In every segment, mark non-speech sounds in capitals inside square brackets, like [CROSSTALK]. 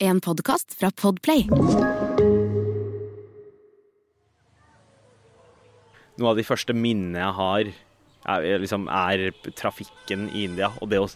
En podkast fra Podplay. Noe av de første minnene jeg har, er, liksom, er trafikken i India. Og det å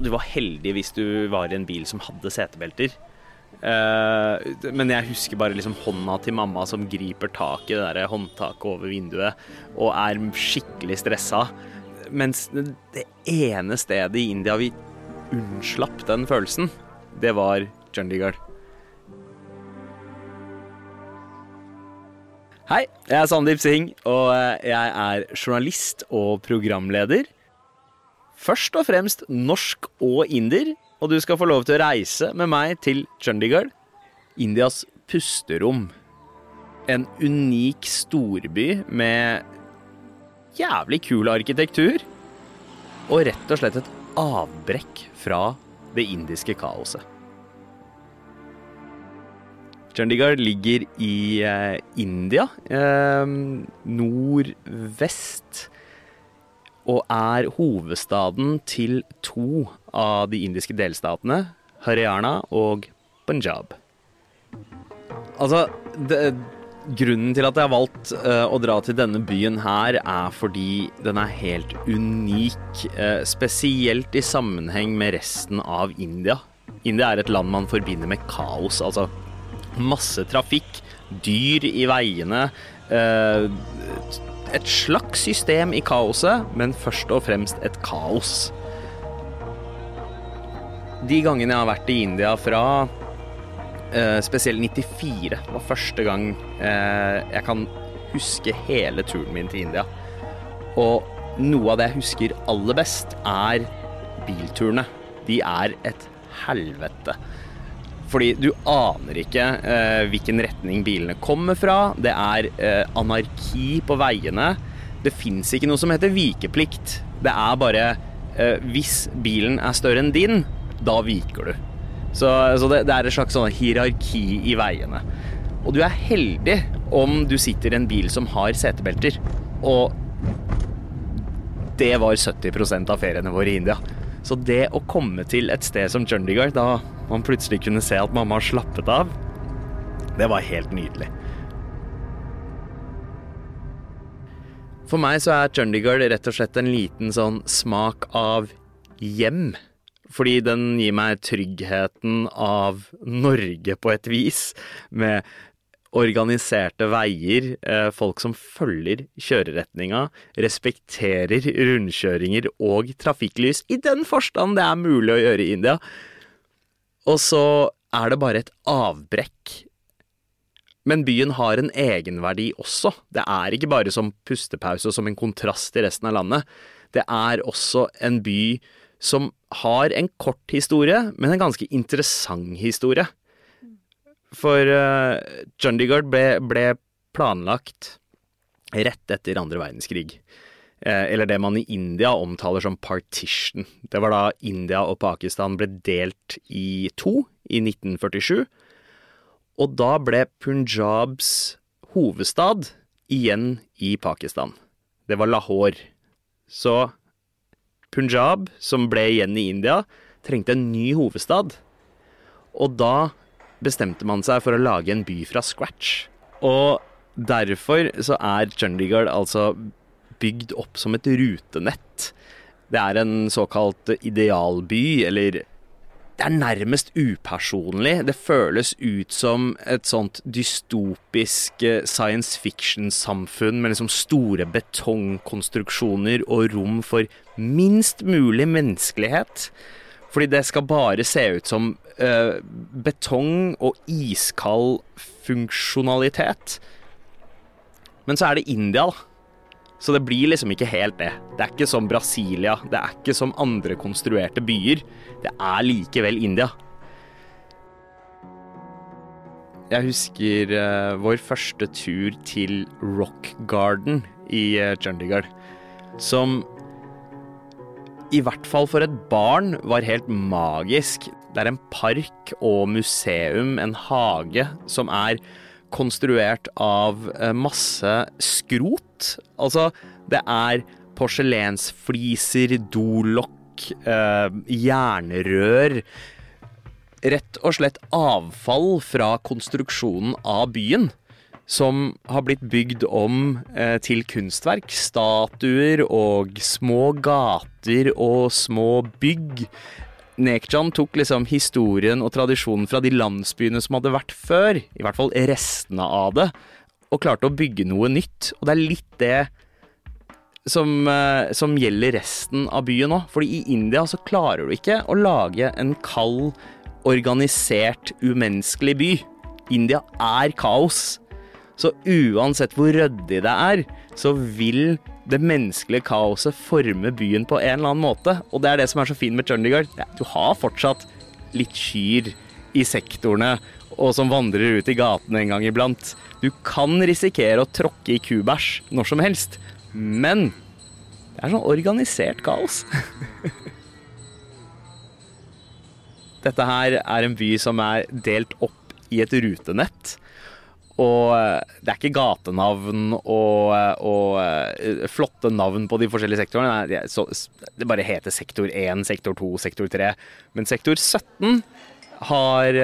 Du var heldig hvis du var i en bil som hadde setebelter. Eh, men jeg husker bare liksom hånda til mamma som griper tak i det der håndtaket over vinduet og er skikkelig stressa. Mens det ene stedet i India vi unnslapp den følelsen, det var Chandigarh. Hei, jeg er Sandeep Singh, og jeg er journalist og programleder. Først og fremst norsk og inder, og du skal få lov til å reise med meg til Chandigarh, Indias pusterom. En unik storby med jævlig kul arkitektur, og rett og slett et avbrekk fra det indiske kaoset. Chandigarh ligger i eh, India, eh, nordvest, og er hovedstaden til to av de indiske delstatene, Haryana og Punjab. Altså, det, grunnen til at jeg har valgt eh, å dra til denne byen her, er fordi den er helt unik, eh, spesielt i sammenheng med resten av India. India er et land man forbinder med kaos, altså masse trafikk, dyr i veiene. Eh, et slags system i kaoset, men først og fremst et kaos. De gangene jeg har vært i India fra eh, spesielt 94 var første gang eh, jeg kan huske hele turen min til India. Og noe av det jeg husker aller best, er bilturene. De er et helvete. Fordi du aner ikke eh, hvilken retning bilene kommer fra. Det er eh, anarki på veiene. Det fins ikke noe som heter vikeplikt. Det er bare eh, hvis bilen er større enn din, da viker du. Så, så det, det, er et slags sånn hierarki i veiene. Og du er heldig om du sitter i en bil som har setebelter. Og det var 70 av feriene våre i India. Så det å komme til et sted som Chandigarh, da man plutselig kunne se at mamma slappet av, det var helt nydelig. For meg så er Chundigard rett og slett en liten sånn smak av hjem. Fordi den gir meg tryggheten av Norge på et vis, med organiserte veier, eh, folk som følger kjøreretninga, respekterer rundkjøringer og trafikklys, i den forstand det er mulig å gjøre i India. Og så er det bare et avbrekk. Men byen har en egenverdi også. Det er ikke bare som pustepause og som en kontrast til resten av landet. Det er også en by som har en kort historie, men en ganske interessant historie. For uh, Chandigarh ble, ble, planlagt rett etter andre verdenskrig. Eh, eller det man i India omtaler som partition. Det var da India og Pakistan ble delt i to i 1947. Og da ble Punjabs hovedstad igjen i Pakistan. Det var Lahore. Så Punjab, som ble igjen i India, trengte en ny hovedstad. Og da bestemte man seg for å lage en by fra scratch. Og derfor så er Chandigarh altså bygd opp som et rutenett. Det er en såkalt idealby, eller det er nærmest upersonlig. Det føles ut som et sånt dystopisk eh, science fiction-samfunn med liksom store betongkonstruksjoner og rom for minst mulig menneskelighet. Fordi det skal bare se ut som uh, betong og iskald funksjonalitet. Men så er det India, da. Så det blir liksom ikke helt det. Det er ikke som Brasilia, det er ikke som andre konstruerte byer. Det er likevel India. Jeg husker uh, vår første tur til Rock Garden i uh, Chandigarh, som i hvert fall for et barn, var helt magisk. Det er en park og museum, en hage, som er konstruert av eh, masse skrot. Altså, det er porselensfliser, dolokk, eh, jernrør rett og slett avfall fra konstruksjonen av byen. Som har blitt bygd om eh, til kunstverk. Statuer og små gater og små bygg. Nekjan tok liksom historien og tradisjonen fra de landsbyene som hadde vært før, i hvert fall restene av det, og klarte å bygge noe nytt. Og det er litt det som, eh, som gjelder resten av byen òg. Fordi i India så klarer du ikke å lage en kald, organisert, umenneskelig by. India er kaos. Så uansett hvor ryddig det er, så vil det menneskelige kaoset forme byen på en eller annen måte. Og det er det som er så fint med Chandigarh. Du har fortsatt litt kyr i sektorene, og som vandrer ut i gatene en gang iblant. Du kan risikere å tråkke i kubæsj når som helst, men det er sånn organisert kaos. [LAUGHS] Dette her er en by som er delt opp i et rutenett. Og eh, det er ikke gatenavn og, eh, og, eh, flotte navn på de forskjellige sektorene. det bare heter sektor 1, sektor 2, sektor 3. Men sektor 17 har,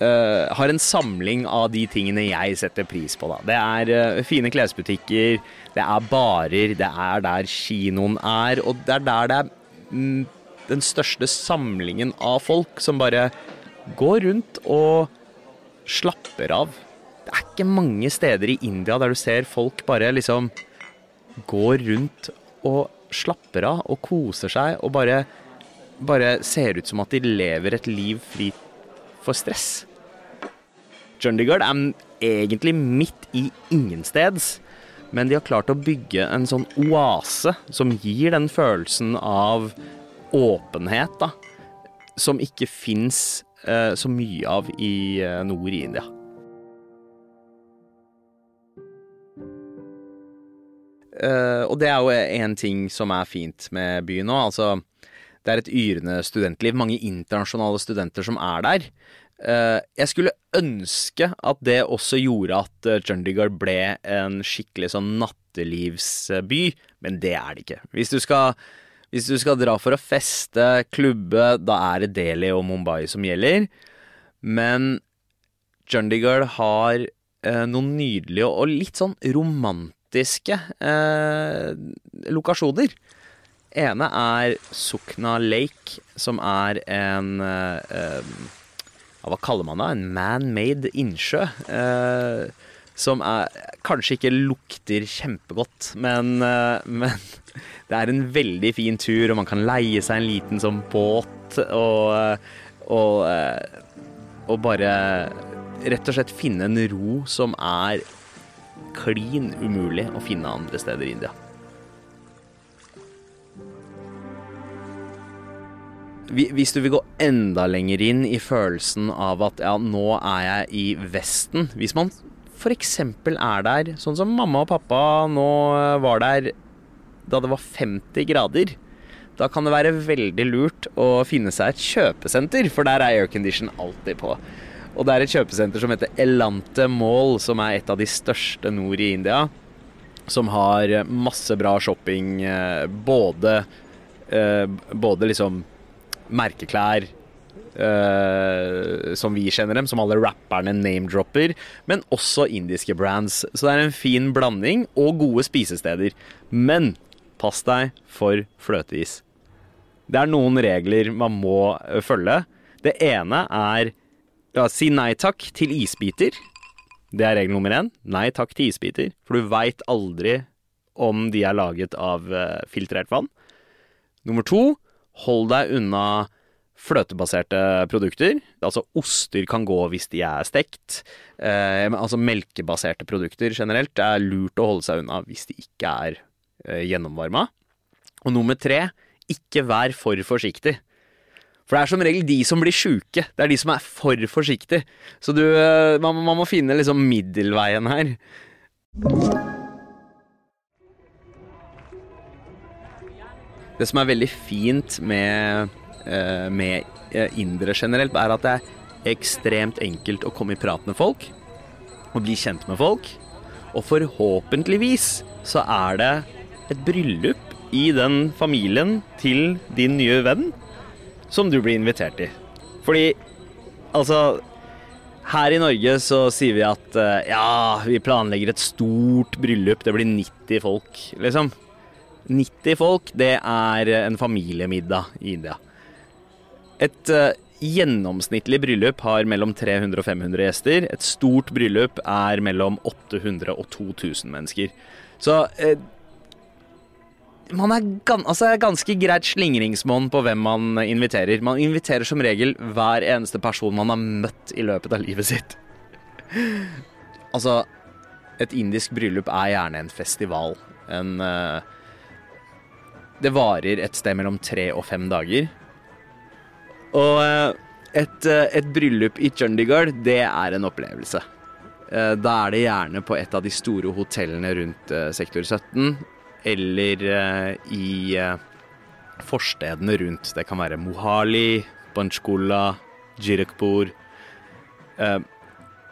uh, har en samling av de tingene jeg setter pris på. Da. Det er uh, fine klesbutikker, det er barer, det er der kinoen er, og det er der det er mm, den største samlingen av folk som bare går rundt og slapper av det er ikke mange steder i India der du ser folk bare liksom går rundt og slapper av og koser seg og bare, bare ser ut som at de lever et liv fri for stress. Chandigarh er egentlig midt i ingensteds, men de har klart å bygge en sånn oase som gir den følelsen av åpenhet, da, som ikke fins eh, så mye av i eh, nord i India. Uh, og det er jo en ting som er fint med byen nå. Altså, det er et yrende studentliv. Mange internasjonale studenter som er der. Uh, jeg skulle ønske at det også gjorde at uh, Chandigarh ble en skikkelig sånn nattelivsby, men det er det ikke. Hvis du skal, hvis du skal dra for å feste, klubbe, da er det Delhi og Mumbai som gjelder. Men Chandigarh har noen nydelige og litt sånn romantiske eksotiske eh, lokasjoner. ene er Sukna Lake, som er en eh, Hva kaller man det? En man-made innsjø. Eh, som er, kanskje ikke lukter kjempegodt, men, eh, [LAUGHS] men, det er en veldig fin tur, og man kan leie seg en liten sånn båt og, og, eh, og bare rett og slett finne en ro som er klin umulig å finne andre steder i India. Hvis du vil gå enda lenger inn i følelsen av at ja, nå er jeg i Vesten Hvis man f.eks. er der, sånn som mamma og pappa nå var der da det var 50 grader, da kan det være veldig lurt å finne seg et kjøpesenter, for der er aircondition alltid på. Og det er et kjøpesenter som heter Elante Mall, som er et av de største nord i India. Som har masse bra shopping, eh, både, eh, både liksom merkeklær Uh, som vi kjenner dem, som alle rapperne name-dropper, men også indiske brands. Så det er en fin blanding, og gode spisesteder. Men pass deg for fløteis. Det er noen regler man må følge. Det ene er ja, si nei takk til isbiter. Det er regel nummer én. Nei takk til isbiter. For du veit aldri om de er laget av uh, filtrert vann. Nummer to, hold deg unna fløtebaserte produkter. Altså oster kan gå hvis de er stekt. Eh, altså melkebaserte produkter generelt det er lurt å holde seg unna hvis de ikke er eh, gjennomvarma. Og nummer tre, ikke vær for forsiktig. For det er som regel de som blir sjuke. Det er de som er for forsiktige. Så du, eh, man, man må finne liksom middelveien her. Det som er veldig fint med, eh, med eh, indere generelt, er at det er ekstremt enkelt å komme i prat med folk. Og bli kjent med folk. Og forhåpentligvis så er det et bryllup i den familien til din nye venn som du blir invitert i. Fordi Altså her i Norge så sier vi at eh, ja, vi planlegger et stort bryllup. Det blir 90 folk, liksom. 90 folk, det er en familiemiddag i India. Et uh, gjennomsnittlig bryllup har mellom 300 og 500 gjester. Et stort bryllup er mellom 800 og 2000 mennesker. Så uh, man er gan altså, ganske greit slingringsmonn på hvem man inviterer. Man inviterer som regel hver eneste person man har møtt i løpet av livet sitt. [LAUGHS] altså, et indisk bryllup er gjerne en festival. En uh, Det varer et sted mellom tre og fem dager. Og uh, et, uh, et, bryllup i Chandigarh, det er en opplevelse. Da er det gjerne på et av de store hotellene rundt sektor 17 eller uh, i uh, forstedene rundt. Det kan være Mohali, Banchkula, Jirakpur. Uh,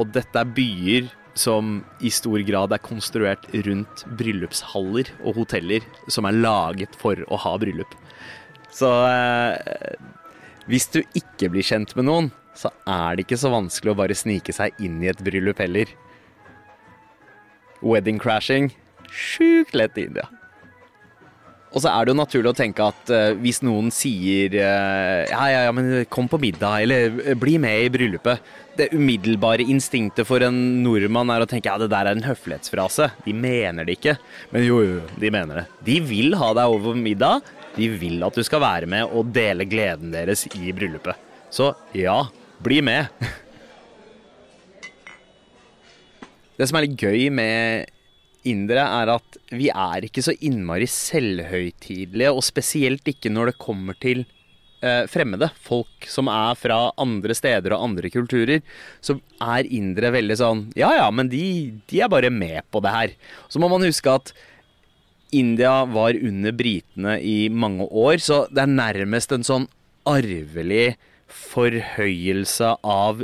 og dette er byer som i stor grad er konstruert rundt bryllupshaller og hoteller som er laget for å ha bryllup. Så hvis du ikke blir kjent med noen, så er det ikke så vanskelig å bare snike seg inn i et bryllup heller. Wedding crashing sjukt lett i India. Og så er det jo naturlig å tenke at uh, hvis noen sier uh, ja, ja, ja, men kom på middag, eller uh, bli med i bryllupet Det umiddelbare instinktet for en nordmann er å tenke ja, det der er en høflighetsfrase. De mener det ikke. Men jo, jo, de mener det. De vil ha deg over middag. De vil at du skal være med og dele gleden deres i bryllupet. Så ja, bli med. [LAUGHS] Det som er litt gøy med indere, er at vi er ikke så innmari selvhøytidelige, og spesielt ikke når det kommer til eh, fremmede. Folk som er fra andre steder og andre kulturer. Så er indere veldig sånn Ja ja, men de, de er bare med på det her. Så må man huske at India var under britene i mange år, så det er nærmest en sånn arvelig forhøyelse av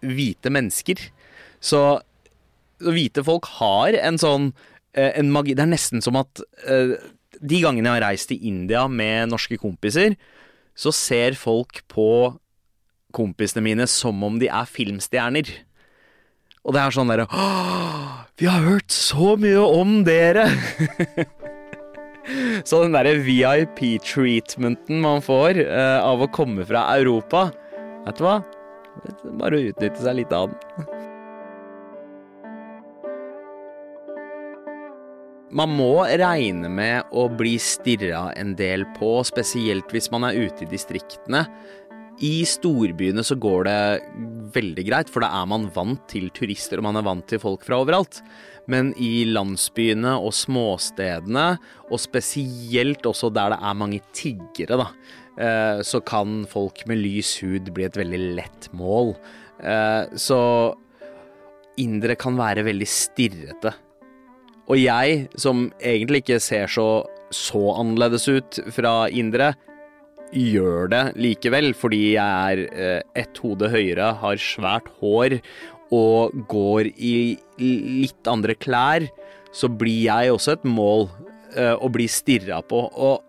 hvite mennesker. Så hvite folk har en sånn eh, en magi Det er nesten som at uh, de gangene jeg har reist til India med norske kompiser, så ser folk på kompisene mine som om de er filmstjerner. Og det er sånn derre Vi har hørt så mye om dere! [LAUGHS] så den derre VIP-treatmenten man får uh, av å komme fra Europa Vet du hva? Bare å utnytte seg litt av den. Man må regne med å bli stirra en del på, spesielt hvis man er ute i distriktene. I storbyene så går det veldig greit, for da er man vant til turister, og man er vant til folk fra overalt. Men i landsbyene og småstedene, og spesielt også der det er mange tiggere, da, eh, så kan folk med lys hud bli et veldig lett mål. Eh, så indere kan være veldig stirrete og jeg, som egentlig ikke ser så, så annerledes ut fra indre, gjør det likevel, fordi jeg er eh, ett hode høyere, har svært hår og går i litt andre klær, så blir jeg også et mål uh, å bli stirra på. Og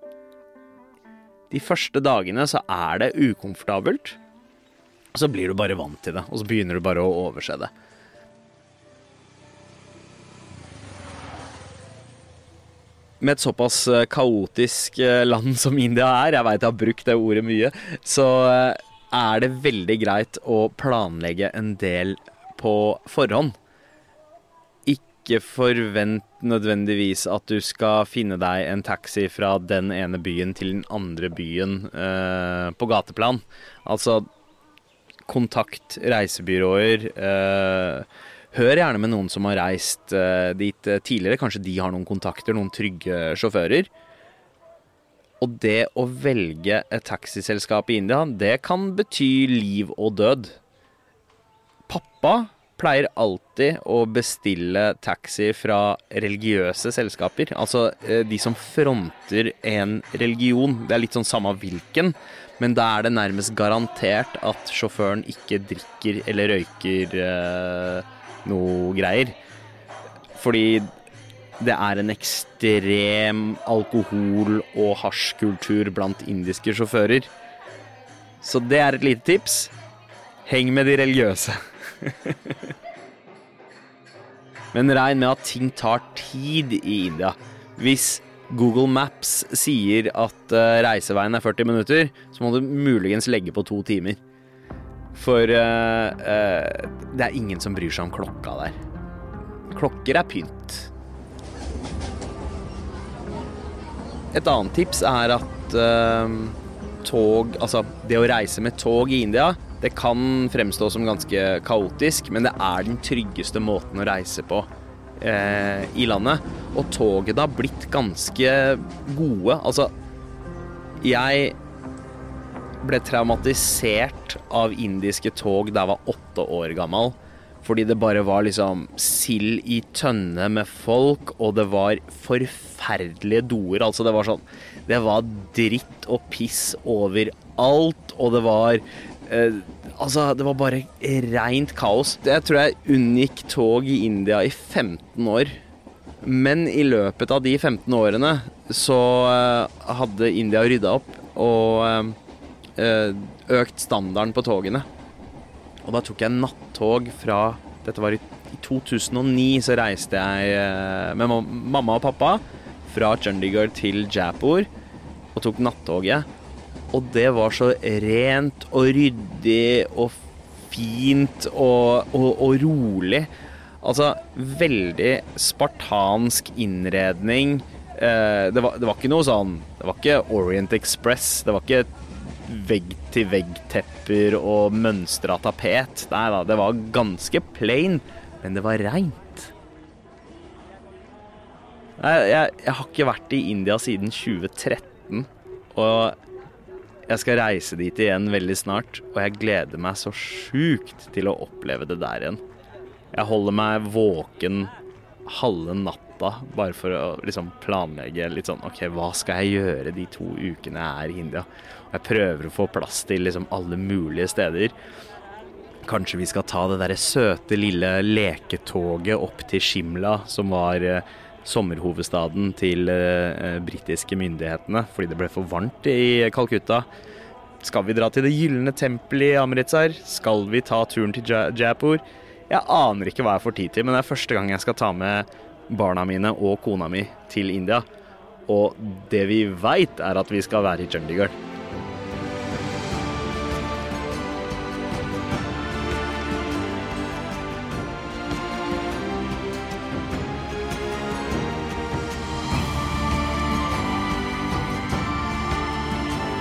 de første dagene så er det ukomfortabelt. Og Så blir du bare vant til det, og så begynner du bare å overse det. Med et såpass eh, kaotisk eh, land [LAUGHS] som India er, jeg veit jeg har brukt det ordet mye, så eh, er det veldig greit å planlegge en del på forhånd. Ikke forvent nødvendigvis at du skal finne deg en taxi fra den ene byen til den andre byen eh, på gateplan. Altså kontakt reisebyråer. Eh, Hør gjerne med noen som har reist uh, dit uh, tidligere. Kanskje de har noen kontakter, noen trygge sjåfører. Og det å velge et taxiselskap i India, det kan bety liv og død. Pappa pleier alltid å bestille taxi fra religiøse selskaper. Altså uh, de som fronter en religion. Det er litt sånn samme hvilken, men da er det nærmest garantert at sjåføren ikke drikker eller røyker noe greier. Fordi det er en ekstrem alkohol- og hasjkultur blant indiske sjåfører. Så det er et lite tips. Heng med de religiøse. [LAUGHS] Men regn med at ting tar tid i India. Hvis Google Maps sier at uh, reiseveien er 40 minutter, så må du muligens legge på to timer. For uh, uh, det er ingen som bryr seg om klokka der. Klokker er pynt. Et annet tips er at tog Altså, det å reise med tog i India det kan fremstå som ganske kaotisk, men det er den tryggeste måten å reise på i landet. Og togene har blitt ganske gode. Altså, jeg ble traumatisert av indiske tog da jeg var åtte år gammel. Fordi det bare var liksom sild i tønne med folk, og det var forferdelige doer. Altså, det var sånn Det var dritt og piss overalt, og det var Eh, altså, det var bare reint kaos. Jeg tror jeg unngikk tog i India i 15 år. Men i løpet av de 15 årene så eh, hadde India rydda opp og eh, økt standarden på togene. Og da tok jeg nattog fra Dette var i 2009, så reiste jeg med mamma og pappa fra Chandigarh til Jaipur og tok nattoget. Og det var så rent og ryddig og fint og, og, og rolig. Altså veldig spartansk innredning. Eh, det, var, det, var, ikke noe sånn Det var ikke Orient Express. Det var ikke vegg-til-vegg-tepper og mønstra tapet. Nei da, det var ganske plain, men det var reint. Jeg, jeg, jeg har ikke vært i India siden 2013, og jeg skal reise dit igjen veldig snart, og jeg gleder meg så sjukt til å oppleve det der igjen. Jeg holder meg våken halve natta bare for å liksom planlegge litt sånn OK, hva skal jeg gjøre de to ukene jeg er i India? Og jeg prøver å få plass til liksom alle mulige steder. Kanskje vi skal ta det derre søte lille leketoget opp til Shimla, som var eh, sommerhovedstaden til eh, britiske myndighetene fordi det ble for varmt i Calcutta. Skal vi dra til Det gylne tempel i Amritsar? Skal vi ta turen til Jaipur? Jeg aner ikke hva jeg får tid til, men det er første gang jeg skal ta med barna mine og kona mi til India. Og det vi veit, er at vi skal være i Chandigarh.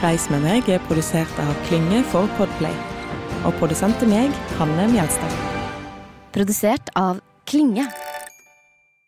Reis med meg er produsert av Klynge for Podplay. Og produsent er meg, Hanne Mjelstad. Produsert av Klinge.